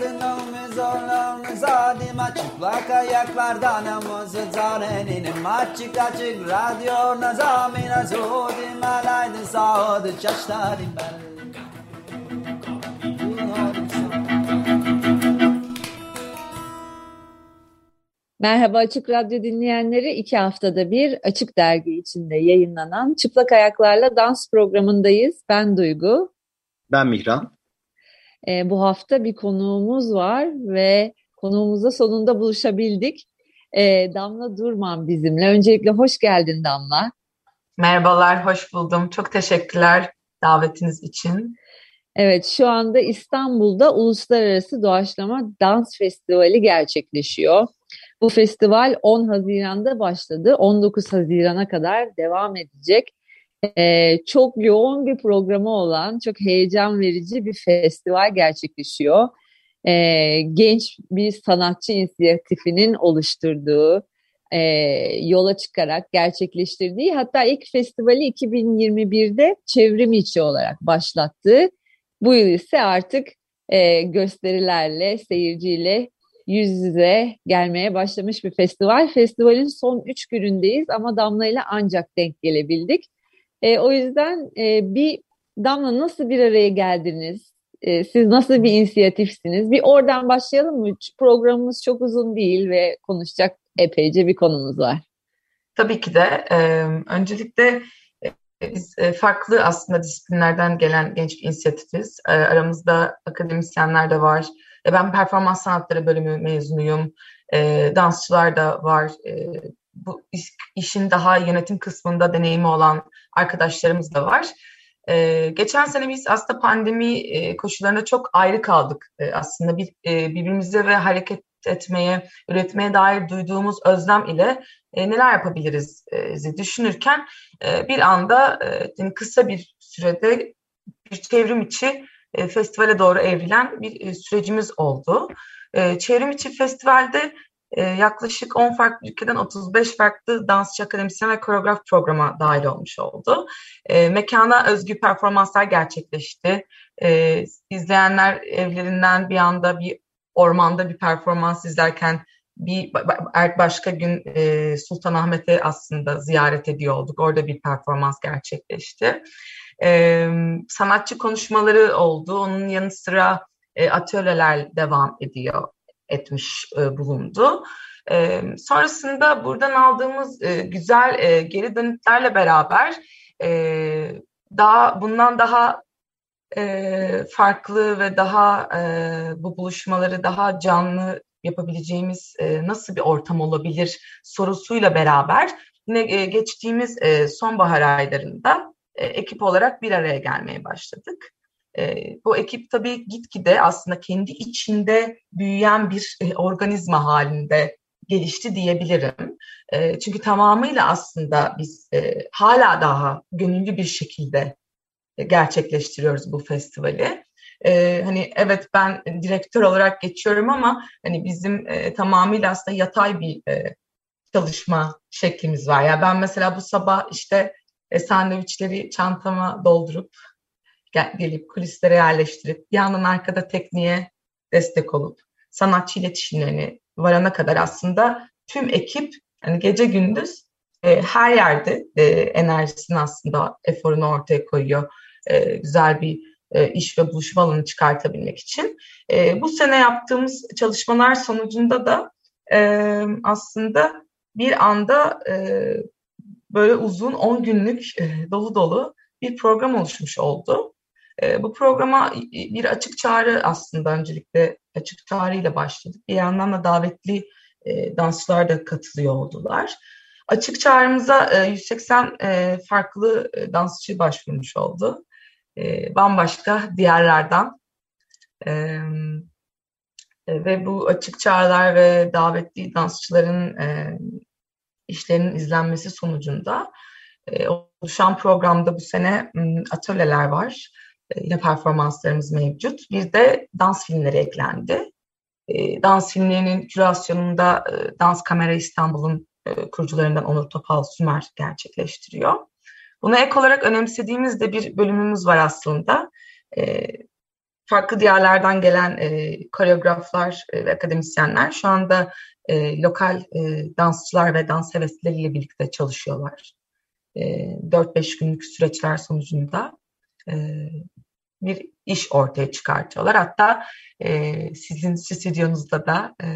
Aldın zorlarını zadıma çıplak ayaklardan amızı zarenin Açık açık radyo nazamina zodim alaydı sağdı çaştarim ben Merhaba Açık Radyo dinleyenleri. iki haftada bir Açık Dergi içinde yayınlanan Çıplak Ayaklarla Dans programındayız. Ben Duygu. Ben Mihran. E, bu hafta bir konuğumuz var ve konuğumuzla sonunda buluşabildik. E, Damla Durman bizimle. Öncelikle hoş geldin Damla. Merhabalar, hoş buldum. Çok teşekkürler davetiniz için. Evet, şu anda İstanbul'da Uluslararası Doğaçlama Dans Festivali gerçekleşiyor. Bu festival 10 Haziran'da başladı. 19 Haziran'a kadar devam edecek. Ee, çok yoğun bir programı olan, çok heyecan verici bir festival gerçekleşiyor. Ee, genç bir sanatçı inisiyatifinin oluşturduğu, e, yola çıkarak gerçekleştirdiği, hatta ilk festivali 2021'de çevrim içi olarak başlattığı, bu yıl ise artık e, gösterilerle, seyirciyle yüz yüze gelmeye başlamış bir festival. Festivalin son üç günündeyiz ama Damla ile ancak denk gelebildik. E, o yüzden e, bir Damla nasıl bir araya geldiniz? E, siz nasıl bir inisiyatifsiniz? Bir oradan başlayalım mı? Programımız çok uzun değil ve konuşacak epeyce bir konumuz var. Tabii ki de. E, öncelikle e, biz e, farklı aslında disiplinlerden gelen genç bir inisiyatifiz. E, aramızda akademisyenler de var, ben performans sanatları bölümü mezunuyum. Dansçılar da var. Bu iş, işin daha yönetim kısmında deneyimi olan arkadaşlarımız da var. E, geçen sene biz aslında pandemi e, koşullarında çok ayrı kaldık. E, aslında bir e, birbirimize ve hareket etmeye, üretmeye dair duyduğumuz özlem ile e, neler yapabiliriz e, düşünürken e, bir anda e, kısa bir sürede bir çevrim içi e, festivale doğru evrilen bir e, sürecimiz oldu. E, çevrim içi festivalde e, yaklaşık 10 farklı ülkeden 35 farklı dansçı akademisyen ve koreograf programa dahil olmuş oldu. E, mekana özgü performanslar gerçekleşti. E, izleyenler evlerinden bir anda bir ormanda bir performans izlerken bir başka gün e, Sultanahmet'e aslında ziyaret ediyor olduk. Orada bir performans gerçekleşti e, sanatçı konuşmaları oldu. Onun yanı sıra e, atölyeler devam ediyor, etmiş e, bulundu. E, sonrasında buradan aldığımız e, güzel e, geri dönütlerle beraber e, daha bundan daha e, farklı ve daha e, bu buluşmaları daha canlı yapabileceğimiz e, nasıl bir ortam olabilir sorusuyla beraber yine e, geçtiğimiz e, sonbahar aylarında e, ekip olarak bir araya gelmeye başladık. E, bu ekip tabii gitgide aslında kendi içinde büyüyen bir e, organizma halinde gelişti diyebilirim. E, çünkü tamamıyla aslında biz e, hala daha gönüllü bir şekilde e, gerçekleştiriyoruz bu festivali. Ee, hani evet ben direktör olarak geçiyorum ama hani bizim e, tamamıyla aslında yatay bir e, çalışma şeklimiz var. Ya yani ben mesela bu sabah işte e, sandviçleri çantama doldurup gel, gelip kulislere yerleştirip bir yandan arkada tekniğe destek olup sanatçı iletişimlerini varana kadar aslında tüm ekip yani gece gündüz e, her yerde e, enerjisini aslında eforunu ortaya koyuyor. E, güzel bir e, iş ve buluşma alanı çıkartabilmek için. E, bu sene yaptığımız çalışmalar sonucunda da e, aslında bir anda e, böyle uzun 10 günlük e, dolu dolu bir program oluşmuş oldu. E, bu programa bir açık çağrı aslında öncelikle açık çağrı ile başladık. Bir yandan da davetli e, dansçılar da katılıyor oldular. Açık çağrımıza 180 farklı dansçı başvurmuş oldu. Bambaşka diğerlerden. Ve bu açık çağrılar ve davetli dansçıların işlerinin izlenmesi sonucunda e, oluşan programda bu sene atölyeler var. E, yine performanslarımız mevcut. Bir de dans filmleri eklendi. E, dans filmlerinin kürasyonunda e, Dans Kamera İstanbul'un e, kurucularından Onur Topal Sümer gerçekleştiriyor. Buna ek olarak önemsediğimiz de bir bölümümüz var aslında. E, farklı diyarlardan gelen e, koreograflar ve akademisyenler şu anda lokal dansçılar ve dans hevesleriyle birlikte çalışıyorlar. E, 4-5 günlük süreçler sonucunda bir iş ortaya çıkartıyorlar. Hatta e, sizin stüdyonuzda da e,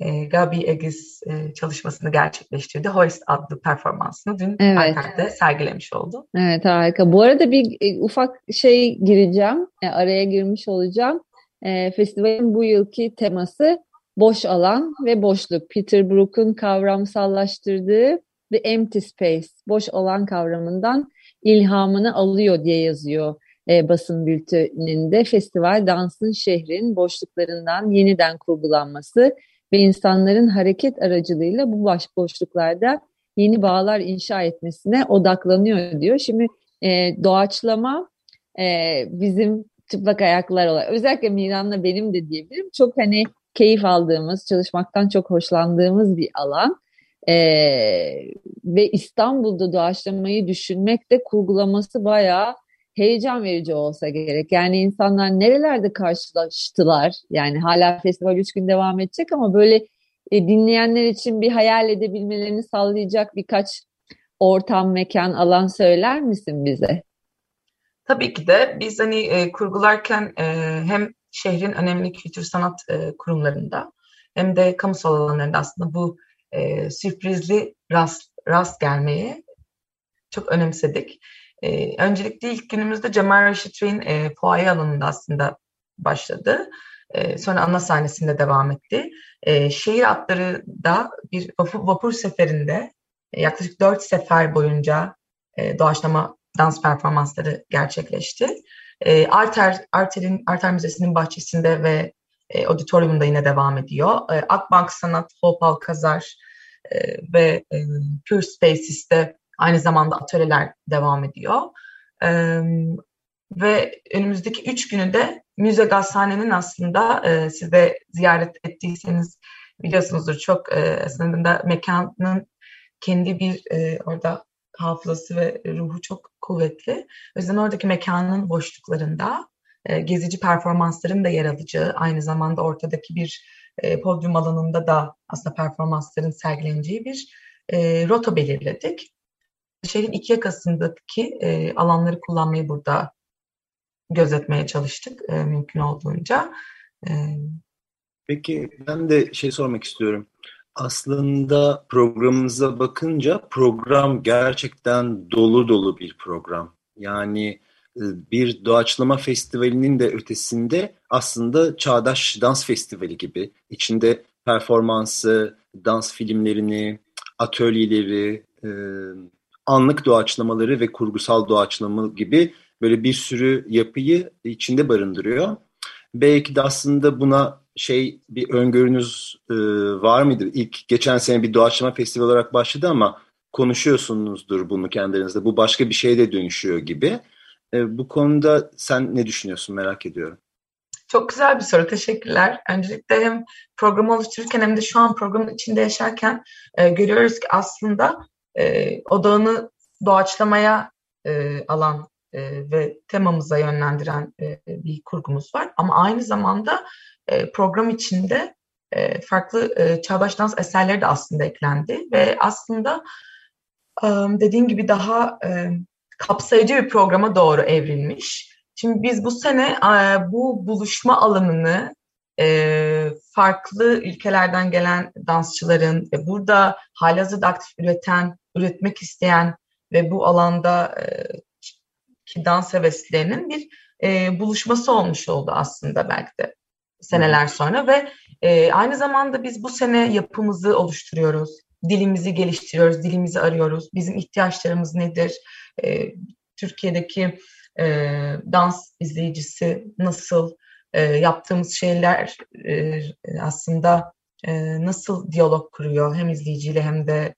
e, Gabi Egiz e, çalışmasını gerçekleştirdi. Hoist adlı performansını dün evet. Alper'de sergilemiş oldu. Evet harika. Bu arada bir e, ufak şey gireceğim. E, araya girmiş olacağım. E, festivalin bu yılki teması boş alan ve boşluk. Peter Brook'un kavramsallaştırdığı The Empty Space, boş alan kavramından ilhamını alıyor diye yazıyor e, basın bülteninde. Festival dansın şehrin boşluklarından yeniden kurgulanması ve insanların hareket aracılığıyla bu baş boşluklarda yeni bağlar inşa etmesine odaklanıyor diyor. Şimdi e, doğaçlama e, bizim çıplak ayaklar olarak özellikle Miran'la benim de diyebilirim çok hani keyif aldığımız, çalışmaktan çok hoşlandığımız bir alan. Ee, ve İstanbul'da doğaçlamayı düşünmek de kurgulaması bayağı heyecan verici olsa gerek. Yani insanlar nerelerde karşılaştılar? Yani hala festival üç gün devam edecek ama böyle e, dinleyenler için bir hayal edebilmelerini sağlayacak birkaç ortam, mekan, alan söyler misin bize? Tabii ki de biz hani e, kurgularken e, hem şehrin önemli kültür sanat e, kurumlarında hem de kamusal alanlarında aslında bu e, sürprizli rast, rast gelmeyi çok önemsedik. E, öncelikle ilk günümüzde Cemal Reşit Rey'in e, fuaye alanında aslında başladı. E, sonra ana sahnesinde devam etti. E, şehir atları da bir vapur, vapur seferinde e, yaklaşık dört sefer boyunca e, doğaçlama dans performansları gerçekleşti. E, Arter, Arter'in, Arter Müzesi'nin bahçesinde ve e, auditoriumda yine devam ediyor. E, Akbank Sanat, Hope Alkazar e, ve e, Pure Spaces'te aynı zamanda atölyeler devam ediyor. E, ve önümüzdeki üç günü de Müze Gazhane'nin aslında e, siz de ziyaret ettiyseniz biliyorsunuzdur çok e, aslında mekanın kendi bir e, orada hafızası ve ruhu çok kuvvetli. O yüzden oradaki mekanın boşluklarında e, gezici performansların da yer alacağı, aynı zamanda ortadaki bir e, podyum alanında da aslında performansların sergileneceği bir e, rota belirledik. Şehrin iki yakasındaki e, alanları kullanmayı burada gözetmeye çalıştık e, mümkün olduğunca. E, Peki ben de şey sormak istiyorum aslında programımıza bakınca program gerçekten dolu dolu bir program. Yani e, bir doğaçlama festivalinin de ötesinde aslında Çağdaş Dans Festivali gibi içinde performansı, dans filmlerini, atölyeleri, e, anlık doğaçlamaları ve kurgusal doğaçlama gibi böyle bir sürü yapıyı içinde barındırıyor. Belki de aslında buna şey bir öngörünüz e, var mıydı? İlk geçen sene bir doğaçlama festivali olarak başladı ama konuşuyorsunuzdur bunu kendinizde. Bu başka bir şeye de dönüşüyor gibi. E, bu konuda sen ne düşünüyorsun merak ediyorum. Çok güzel bir soru. Teşekkürler. Öncelikle hem programı oluştururken hem de şu an programın içinde yaşarken e, görüyoruz ki aslında e, odağını doğaçlamaya e, alan e, ve temamıza yönlendiren e, bir kurgumuz var. Ama aynı zamanda e, program içinde e, farklı e, çağdaş dans eserleri de aslında eklendi ve aslında e, dediğim gibi daha e, kapsayıcı bir programa doğru evrilmiş. Şimdi biz bu sene e, bu buluşma alanını e, farklı ülkelerden gelen dansçıların ve burada halihazırda aktif üreten, üretmek isteyen ve bu alanda e, ki dans heveslilerinin bir e, buluşması olmuş oldu aslında belki de seneler sonra ve e, aynı zamanda biz bu sene yapımızı oluşturuyoruz. Dilimizi geliştiriyoruz, dilimizi arıyoruz. Bizim ihtiyaçlarımız nedir? E, Türkiye'deki e, dans izleyicisi nasıl? E, yaptığımız şeyler e, aslında e, nasıl diyalog kuruyor hem izleyiciyle hem de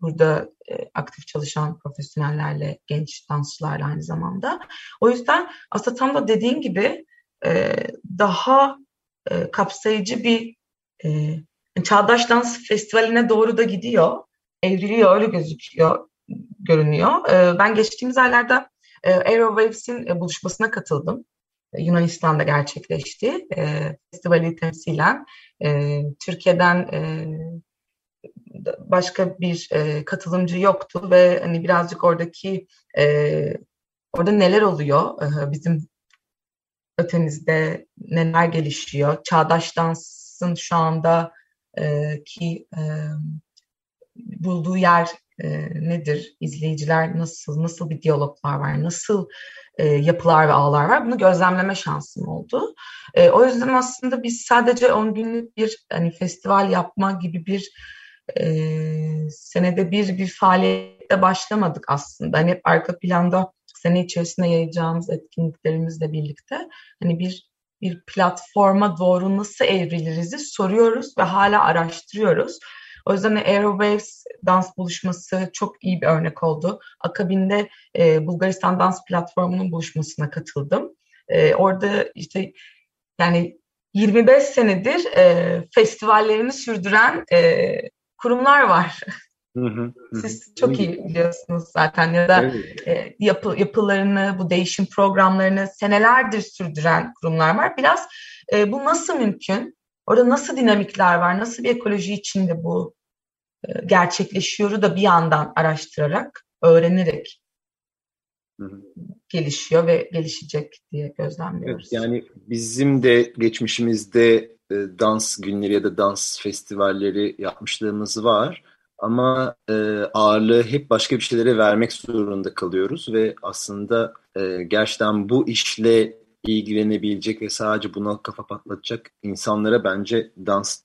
burada e, aktif çalışan profesyonellerle, genç dansçılarla aynı zamanda. O yüzden aslında tam da dediğin gibi e, daha e, kapsayıcı bir çağdaş dans festivaline doğru da gidiyor. Evriliyor, öyle gözüküyor, görünüyor. Ben geçtiğimiz aylarda Aerowaves'in buluşmasına katıldım. Yunanistan'da gerçekleşti. Festivali temsilen Türkiye'den başka bir e, katılımcı yoktu ve hani birazcık oradaki e, orada neler oluyor? E, bizim ötemizde neler gelişiyor? Çağdaş dansın şu anda e, ki e, bulduğu yer e, nedir? İzleyiciler nasıl nasıl bir diyaloglar var? Nasıl e, yapılar ve ağlar var? Bunu gözlemleme şansım oldu. E, o yüzden aslında biz sadece 10 günlük bir hani festival yapma gibi bir e, senede bir bir faaliyette başlamadık aslında. Hani hep arka planda sene içerisinde yayacağımız etkinliklerimizle birlikte hani bir bir platforma doğru nasıl evriliriz soruyoruz ve hala araştırıyoruz. O yüzden Aerowaves dans buluşması çok iyi bir örnek oldu. Akabinde e, Bulgaristan Dans Platformu'nun buluşmasına katıldım. E, orada işte yani 25 senedir e, festivallerini sürdüren e, kurumlar var. Hı hı, hı. Siz çok iyi biliyorsunuz zaten ya da evet. e, yapı, yapılarını, bu değişim programlarını senelerdir sürdüren kurumlar var. Biraz e, bu nasıl mümkün? Orada nasıl dinamikler var? Nasıl bir ekoloji içinde bu e, gerçekleşiyor da bir yandan araştırarak, öğrenerek hı hı. gelişiyor ve gelişecek diye gözlemliyoruz. Evet, yani bizim de geçmişimizde e, dans günleri ya da dans festivalleri yapmışlığımız var. Ama e, ağırlığı hep başka bir şeylere vermek zorunda kalıyoruz ve aslında e, gerçekten bu işle ilgilenebilecek ve sadece buna kafa patlatacak insanlara bence dans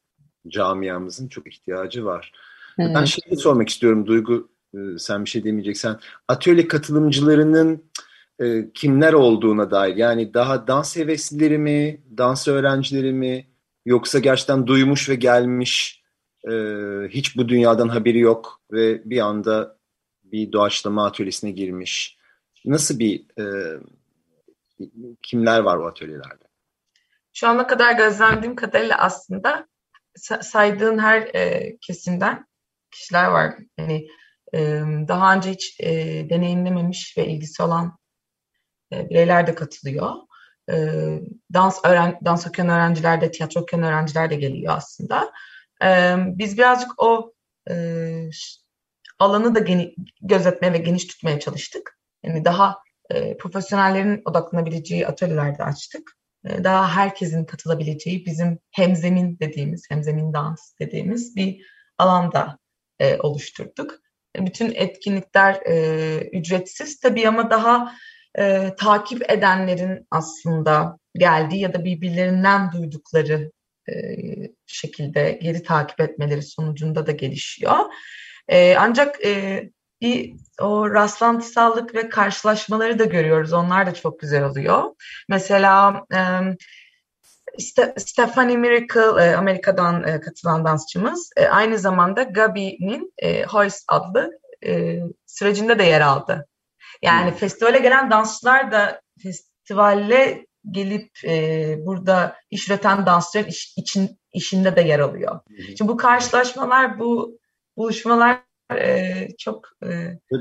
camiamızın çok ihtiyacı var. Evet. Ben şey sormak istiyorum Duygu, e, sen bir şey demeyeceksen. Atölye katılımcılarının e, kimler olduğuna dair yani daha dans heveslileri mi, dans öğrencileri mi, Yoksa gerçekten duymuş ve gelmiş, e, hiç bu dünyadan haberi yok ve bir anda bir doğaçlama atölyesine girmiş. Nasıl bir, e, kimler var o atölyelerde? Şu ana kadar gözlemlediğim kadarıyla aslında saydığın her e, kesimden kişiler var. Yani e, daha önce hiç e, deneyimlememiş ve ilgisi olan e, bireyler de katılıyor e, dans öğren dans okuyan öğrenciler de, tiyatro okuyan öğrenciler de geliyor aslında. E, biz birazcık o e, alanı da geni, gözetmeye ve geniş tutmaya çalıştık. Yani daha e, profesyonellerin odaklanabileceği atölyelerde açtık. E, daha herkesin katılabileceği bizim hemzemin dediğimiz, hemzemin dans dediğimiz bir alanda e, oluşturduk. E, bütün etkinlikler e, ücretsiz tabii ama daha e, takip edenlerin aslında geldiği ya da birbirlerinden duydukları e, şekilde geri takip etmeleri sonucunda da gelişiyor. E, ancak e, bir o rastlantısallık ve karşılaşmaları da görüyoruz. Onlar da çok güzel oluyor. Mesela e, Stephanie Miracle e, Amerika'dan e, katılan dansçımız e, aynı zamanda Gabi'nin e, Hoist adlı e, sürecinde de yer aldı. Yani hmm. festivale gelen dansçılar da festivalle gelip e, burada iş üreten dansçıların iş, için işinde de yer alıyor. Hmm. Şimdi bu karşılaşmalar, bu buluşmalar e, çok e, çok,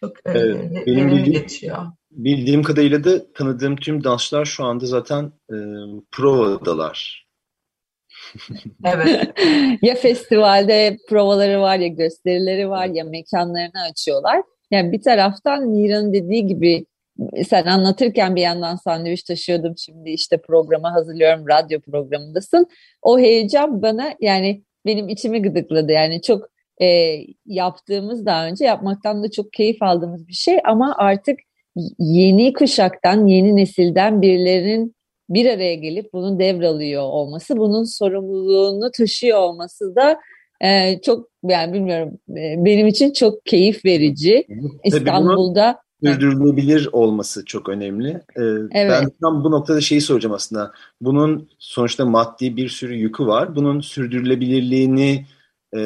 çok e, evet, benim bildiğim, geçiyor. Bildiğim kadarıyla da tanıdığım tüm dansçılar şu anda zaten e, provadalar. evet. ya festivalde provaları var ya gösterileri var ya mekanlarını açıyorlar. Yani bir taraftan Niran'ın dediği gibi sen anlatırken bir yandan sandviç taşıyordum şimdi işte programı hazırlıyorum radyo programındasın. O heyecan bana yani benim içimi gıdıkladı yani çok e, yaptığımız daha önce yapmaktan da çok keyif aldığımız bir şey ama artık yeni kuşaktan yeni nesilden birilerinin bir araya gelip bunun devralıyor olması bunun sorumluluğunu taşıyor olması da ee, çok yani bilmiyorum e, benim için çok keyif verici. Tabii İstanbul'da sürdürülebilir olması çok önemli. Ee, evet. Ben tam bu noktada şeyi soracağım aslında. Bunun sonuçta maddi bir sürü yükü var. Bunun sürdürülebilirliğini e,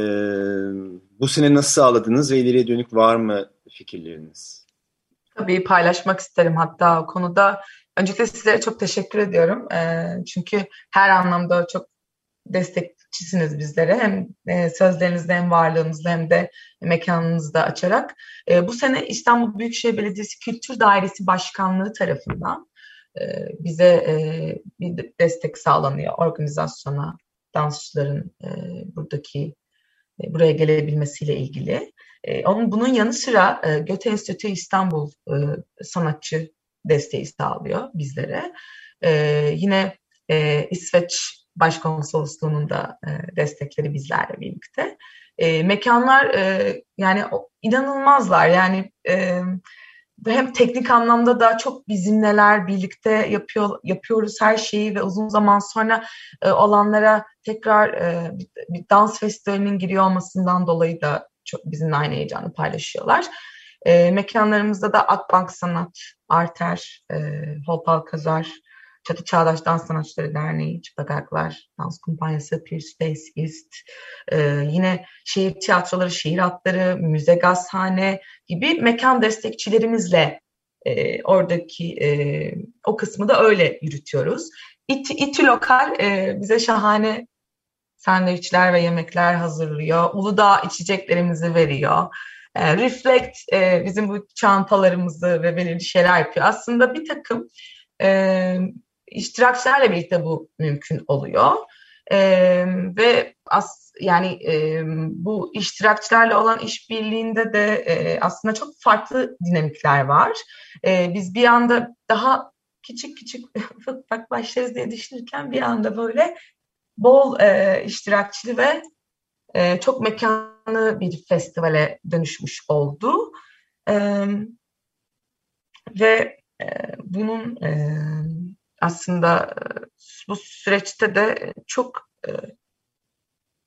bu sene nasıl sağladınız ve ileriye dönük var mı fikirleriniz? Tabii paylaşmak isterim hatta o konuda. Öncelikle sizlere çok teşekkür ediyorum. E, çünkü her anlamda çok destek destekçisiniz bizlere. Hem e, sözlerinizde hem varlığınızda hem de mekanınızda açarak. E, bu sene İstanbul Büyükşehir Belediyesi Kültür Dairesi Başkanlığı tarafından e, bize e, bir destek sağlanıyor organizasyona, dansçıların e, buradaki e, buraya gelebilmesiyle ilgili. E, onun bunun yanı sıra e, Göte Enstitü İstanbul e, sanatçı desteği sağlıyor bizlere. E, yine e, İsveç Başkonsolosluğu'nun da e, destekleri bizlerle birlikte. E, mekanlar e, yani inanılmazlar yani e, hem teknik anlamda da çok bizimleler birlikte yapıyor yapıyoruz her şeyi ve uzun zaman sonra e, olanlara tekrar e, bir, dans festivalinin giriyor olmasından dolayı da çok bizimle aynı heyecanı paylaşıyorlar. E, mekanlarımızda da Akbank Sanat, Arter, e, Hopal Kazar, Çatı Çağdaş Dans Sanatçıları Derneği, Çıplak Ayaklar Dans Kumpanyası, Peer Space East, e, yine şehir tiyatroları, şehir hatları, müze gazhane gibi mekan destekçilerimizle e, oradaki e, o kısmı da öyle yürütüyoruz. İTÜ, İTÜ Lokal e, bize şahane sandviçler ve yemekler hazırlıyor. Uludağ içeceklerimizi veriyor. E, Reflect e, bizim bu çantalarımızı ve belirli şeyler yapıyor. Aslında bir takım e, iştirakçılarla birlikte bu mümkün oluyor. E, ve as, yani e, bu iştirakçılarla olan işbirliğinde de e, aslında çok farklı dinamikler var. E, biz bir anda daha küçük küçük ufak başlarız diye düşünürken bir anda böyle bol e, iştirakçılı ve e, çok mekanlı bir festivale dönüşmüş oldu. E, ve e, bunun e, aslında bu süreçte de çok e,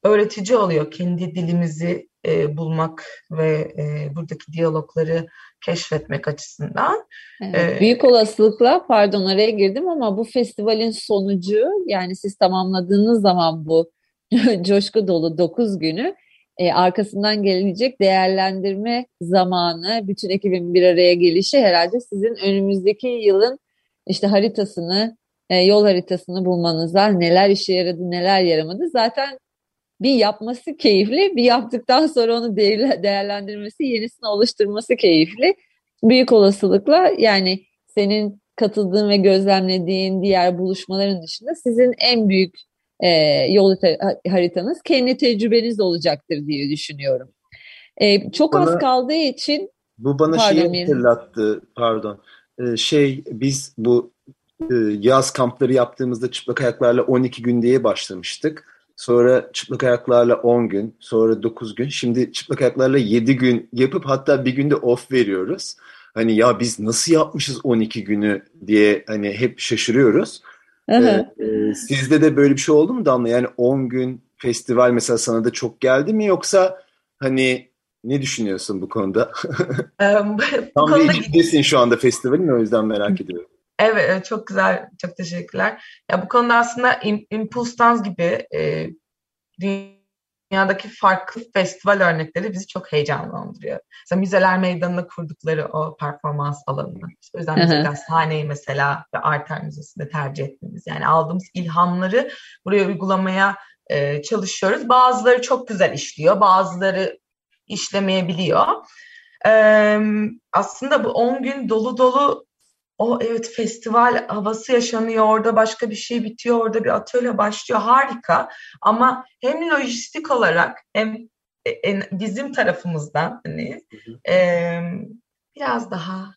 öğretici oluyor kendi dilimizi e, bulmak ve e, buradaki diyalogları keşfetmek açısından. Evet, büyük olasılıkla pardon araya girdim ama bu festivalin sonucu yani siz tamamladığınız zaman bu coşku dolu 9 günü e, arkasından gelecek değerlendirme zamanı, bütün ekibin bir araya gelişi herhalde sizin önümüzdeki yılın işte haritasını, e, yol haritasını bulmanıza neler işe yaradı, neler yaramadı. Zaten bir yapması keyifli, bir yaptıktan sonra onu değerlendirmesi, yenisini oluşturması keyifli. Büyük olasılıkla yani senin katıldığın ve gözlemlediğin diğer buluşmaların dışında sizin en büyük e, yol haritanız kendi tecrübeniz olacaktır diye düşünüyorum. E, çok bana, az kaldığı için bu bana pardon, şeyi hatırlattı pardon e, şey biz bu e, yaz kampları yaptığımızda çıplak ayaklarla 12 gün diye başlamıştık. Sonra çıplak ayaklarla 10 gün, sonra 9 gün. Şimdi çıplak ayaklarla 7 gün yapıp hatta bir günde off veriyoruz. Hani ya biz nasıl yapmışız 12 günü diye hani hep şaşırıyoruz. Ee, e, sizde de böyle bir şey oldu mu Damla? Yani 10 gün festival mesela sana da çok geldi mi yoksa hani ne düşünüyorsun bu konuda? Tam bu bir konuda... içindesin şu anda festivalin o yüzden merak ediyorum. Evet çok güzel çok teşekkürler. Ya bu konuda aslında Impulse gibi e, dünyadaki farklı festival örnekleri bizi çok heyecanlandırıyor. Mesela Müzeler Meydanı'na kurdukları o performans alanını. İşte o yüzden Müze Gazhane'yi mesela ve Arter Müzesi'nde tercih etmemiz. Yani aldığımız ilhamları buraya uygulamaya e, çalışıyoruz. Bazıları çok güzel işliyor, bazıları işlemeyebiliyor. Ee, aslında bu 10 gün dolu dolu o evet festival havası yaşanıyor orada başka bir şey bitiyor orada bir atölye başlıyor harika ama hem lojistik olarak hem en, bizim tarafımızdan hani e, biraz daha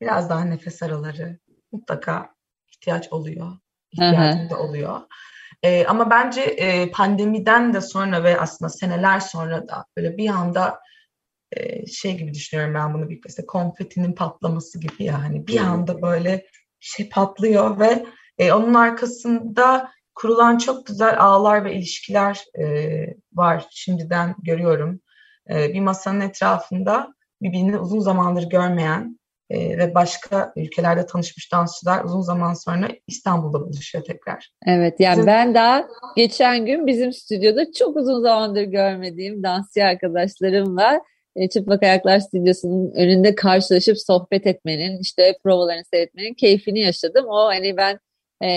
biraz daha nefes araları mutlaka ihtiyaç oluyor ihtiyacım da oluyor. E, ama bence e, pandemiden de sonra ve aslında seneler sonra da böyle bir anda e, şey gibi düşünüyorum ben bunu bir mesela konfetinin patlaması gibi yani bir anda böyle şey patlıyor ve e, onun arkasında kurulan çok güzel ağlar ve ilişkiler e, var şimdiden görüyorum. E, bir masanın etrafında birbirini uzun zamandır görmeyen e, ve başka ülkelerde tanışmış dansçılar uzun zaman sonra İstanbul'da buluşuyor tekrar. Evet yani Sizin... ben daha geçen gün bizim stüdyoda çok uzun zamandır görmediğim dansçı arkadaşlarımla e, Çıplak Ayaklar Stüdyosu'nun önünde karşılaşıp sohbet etmenin, işte provalarını seyretmenin keyfini yaşadım. O hani ben e,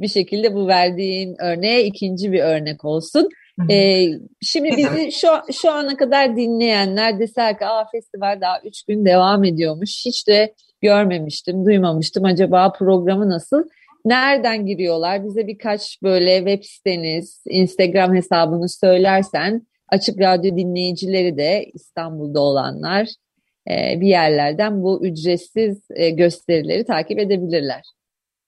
bir şekilde bu verdiğin örneğe ikinci bir örnek olsun. Ee, şimdi bizi şu, şu ana kadar dinleyenler deser ki Aa, festival daha üç gün devam ediyormuş. Hiç de görmemiştim, duymamıştım. Acaba programı nasıl? Nereden giriyorlar? Bize birkaç böyle web siteniz, Instagram hesabını söylersen açık radyo dinleyicileri de İstanbul'da olanlar bir yerlerden bu ücretsiz gösterileri takip edebilirler.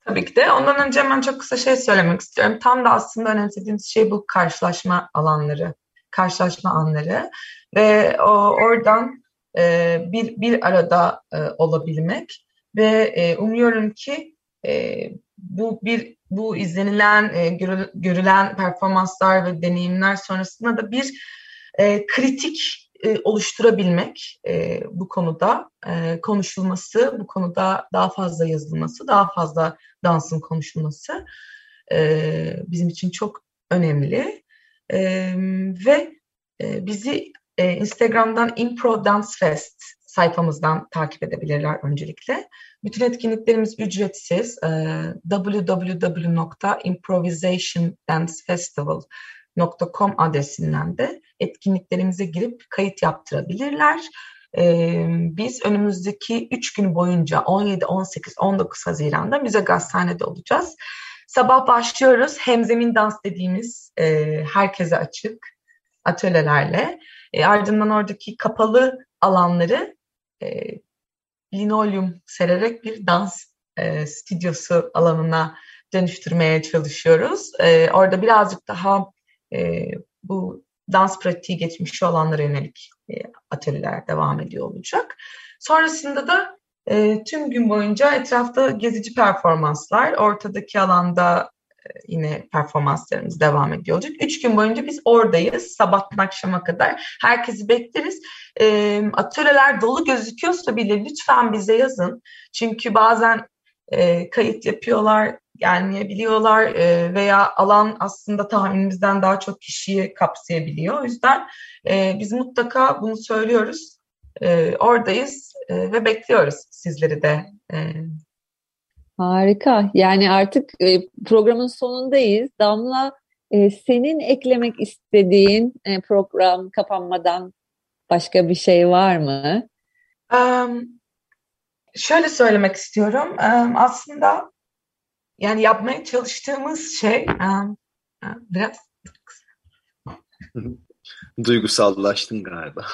Tabii ki de. Ondan önce hemen çok kısa şey söylemek istiyorum. Tam da aslında önemsediğimiz şey bu karşılaşma alanları, karşılaşma anları ve o, oradan e, bir bir arada e, olabilmek ve e, umuyorum ki e, bu bir bu izlenilen e, görülen performanslar ve deneyimler sonrasında da bir e, kritik e, oluşturabilmek e, bu konuda e, konuşulması, bu konuda daha fazla yazılması, daha fazla dansın konuşulması e, bizim için çok önemli. E, ve e, bizi e, Instagram'dan Impro Dance Fest sayfamızdan takip edebilirler öncelikle. Bütün etkinliklerimiz ücretsiz. E, www.improvisationdancefestival.com adresinden de etkinliklerimize girip kayıt yaptırabilirler. Biz önümüzdeki 3 gün boyunca 17, 18, 19 Haziran'da Müze Gazhane'de olacağız. Sabah başlıyoruz. Hemzemin dans dediğimiz herkese açık atölyelerle. Ardından oradaki kapalı alanları e, linolyum sererek bir dans stüdyosu alanına dönüştürmeye çalışıyoruz. E, orada birazcık daha e, bu dans pratiği geçmiş olanlara yönelik e, atölyeler devam ediyor olacak. Sonrasında da e, tüm gün boyunca etrafta gezici performanslar, ortadaki alanda e, yine performanslarımız devam ediyor olacak. Üç gün boyunca biz oradayız. Sabahtan akşama kadar. Herkesi bekleriz. E, atölyeler dolu gözüküyorsa bile lütfen bize yazın. Çünkü bazen e, kayıt yapıyorlar, gelmeyebiliyorlar e, veya alan aslında tahminimizden daha çok kişiyi kapsayabiliyor. O yüzden e, biz mutlaka bunu söylüyoruz. E, oradayız e, ve bekliyoruz sizleri de. E. Harika. Yani artık e, programın sonundayız. Damla e, senin eklemek istediğin e, program kapanmadan başka bir şey var mı? Um, şöyle söylemek istiyorum. Um, aslında yani yapmaya çalıştığımız şey biraz duygusallaştın galiba.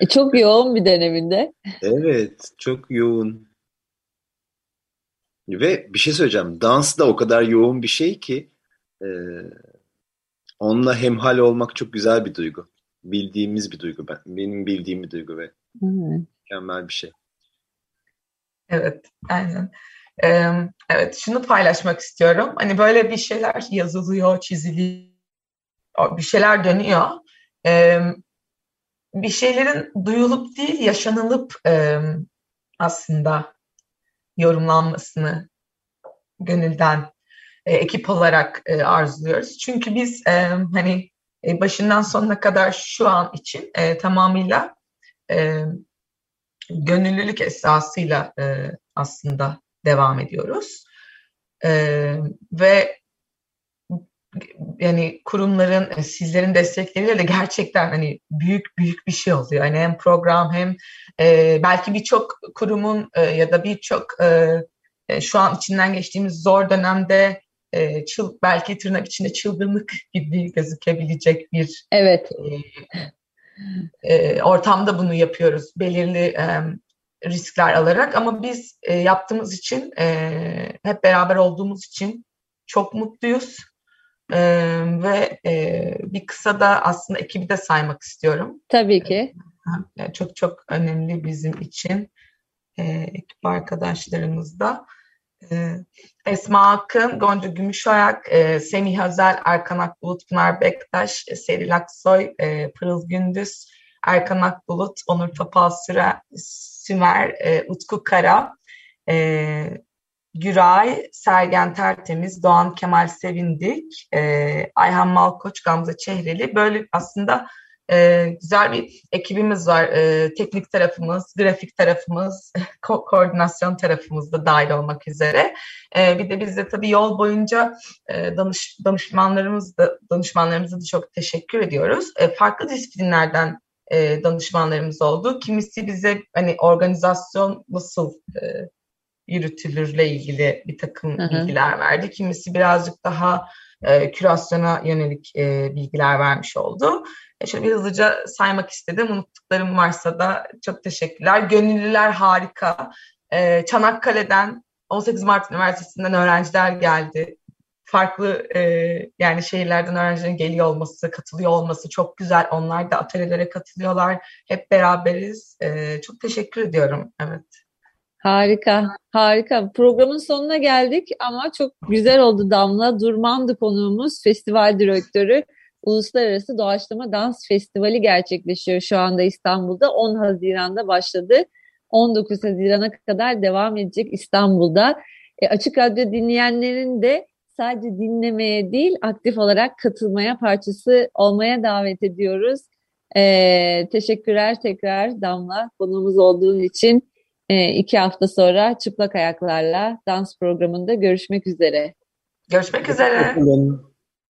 e, çok yoğun bir döneminde. Evet, çok yoğun. Ve bir şey söyleyeceğim. Dans da o kadar yoğun bir şey ki e, onunla hemhal olmak çok güzel bir duygu. Bildiğimiz bir duygu. Ben, benim bildiğim bir duygu ve evet. mükemmel bir şey. Evet, aynen. Evet, şunu paylaşmak istiyorum. Hani böyle bir şeyler yazılıyor, çiziliyor, bir şeyler dönüyor. Bir şeylerin duyulup değil, yaşanılıp aslında yorumlanmasını gönülden e, ekip olarak e, arzuluyoruz. Çünkü biz hani e, başından sonuna kadar şu an için tamamıyla gönüllülük esasıyla aslında devam ediyoruz. E, ve yani kurumların sizlerin destekleriyle de gerçekten hani büyük büyük bir şey oluyor. Hani hem program hem e, belki birçok kurumun e, ya da birçok e, şu an içinden geçtiğimiz zor dönemde e, çıl, belki tırnak içinde çılgınlık gibi gözükebilecek bir evet. e, e, ortamda bunu yapıyoruz. Belirli e, riskler alarak ama biz e, yaptığımız için e, hep beraber olduğumuz için çok mutluyuz. Ee, ve e, bir kısa da aslında ekibi de saymak istiyorum. Tabii ki. Ee, çok çok önemli bizim için e, ekip arkadaşlarımız da. E, Esma Akın, Gonca Gümüşayak, e, Semih Özel, Erkan Akbulut, Pınar Bektaş, e, Seril Aksoy, e, Pırıl Gündüz, Erkan Akbulut, Onur Topal Süre, Sümer, e, Utku Kara, e, Güray, Sergen Tertemiz, Doğan Kemal Sevindik, e, Ayhan Malkoç, Gamze Çehreli. Böyle aslında e, güzel bir ekibimiz var. E, teknik tarafımız, grafik tarafımız, ko- koordinasyon tarafımız da dahil olmak üzere. E, bir de biz de tabii yol boyunca e, danış, danışmanlarımız da, danışmanlarımıza da çok teşekkür ediyoruz. E, farklı disiplinlerden e, danışmanlarımız oldu. Kimisi bize hani organizasyon nasıl e, yürütülürle ilgili bir takım hı hı. bilgiler verdi. Kimisi birazcık daha e, kürasyona yönelik e, bilgiler vermiş oldu. E, şöyle bir hızlıca saymak istedim. Unuttuklarım varsa da çok teşekkürler. Gönüllüler harika. E, Çanakkale'den 18 Mart Üniversitesi'nden öğrenciler geldi. Farklı e, yani şehirlerden öğrencilerin geliyor olması, katılıyor olması çok güzel. Onlar da atölyelere katılıyorlar. Hep beraberiz. E, çok teşekkür ediyorum. Evet. Harika, harika. Programın sonuna geldik ama çok güzel oldu Damla. Durmandı konuğumuz, festival direktörü. Uluslararası Doğaçlama Dans Festivali gerçekleşiyor şu anda İstanbul'da. 10 Haziran'da başladı. 19 Haziran'a kadar devam edecek İstanbul'da. E, Açık Radyo dinleyenlerin de sadece dinlemeye değil aktif olarak katılmaya, parçası olmaya davet ediyoruz. E, teşekkürler tekrar Damla konuğumuz olduğun için. E, iki hafta sonra çıplak ayaklarla dans programında görüşmek üzere. Görüşmek üzere.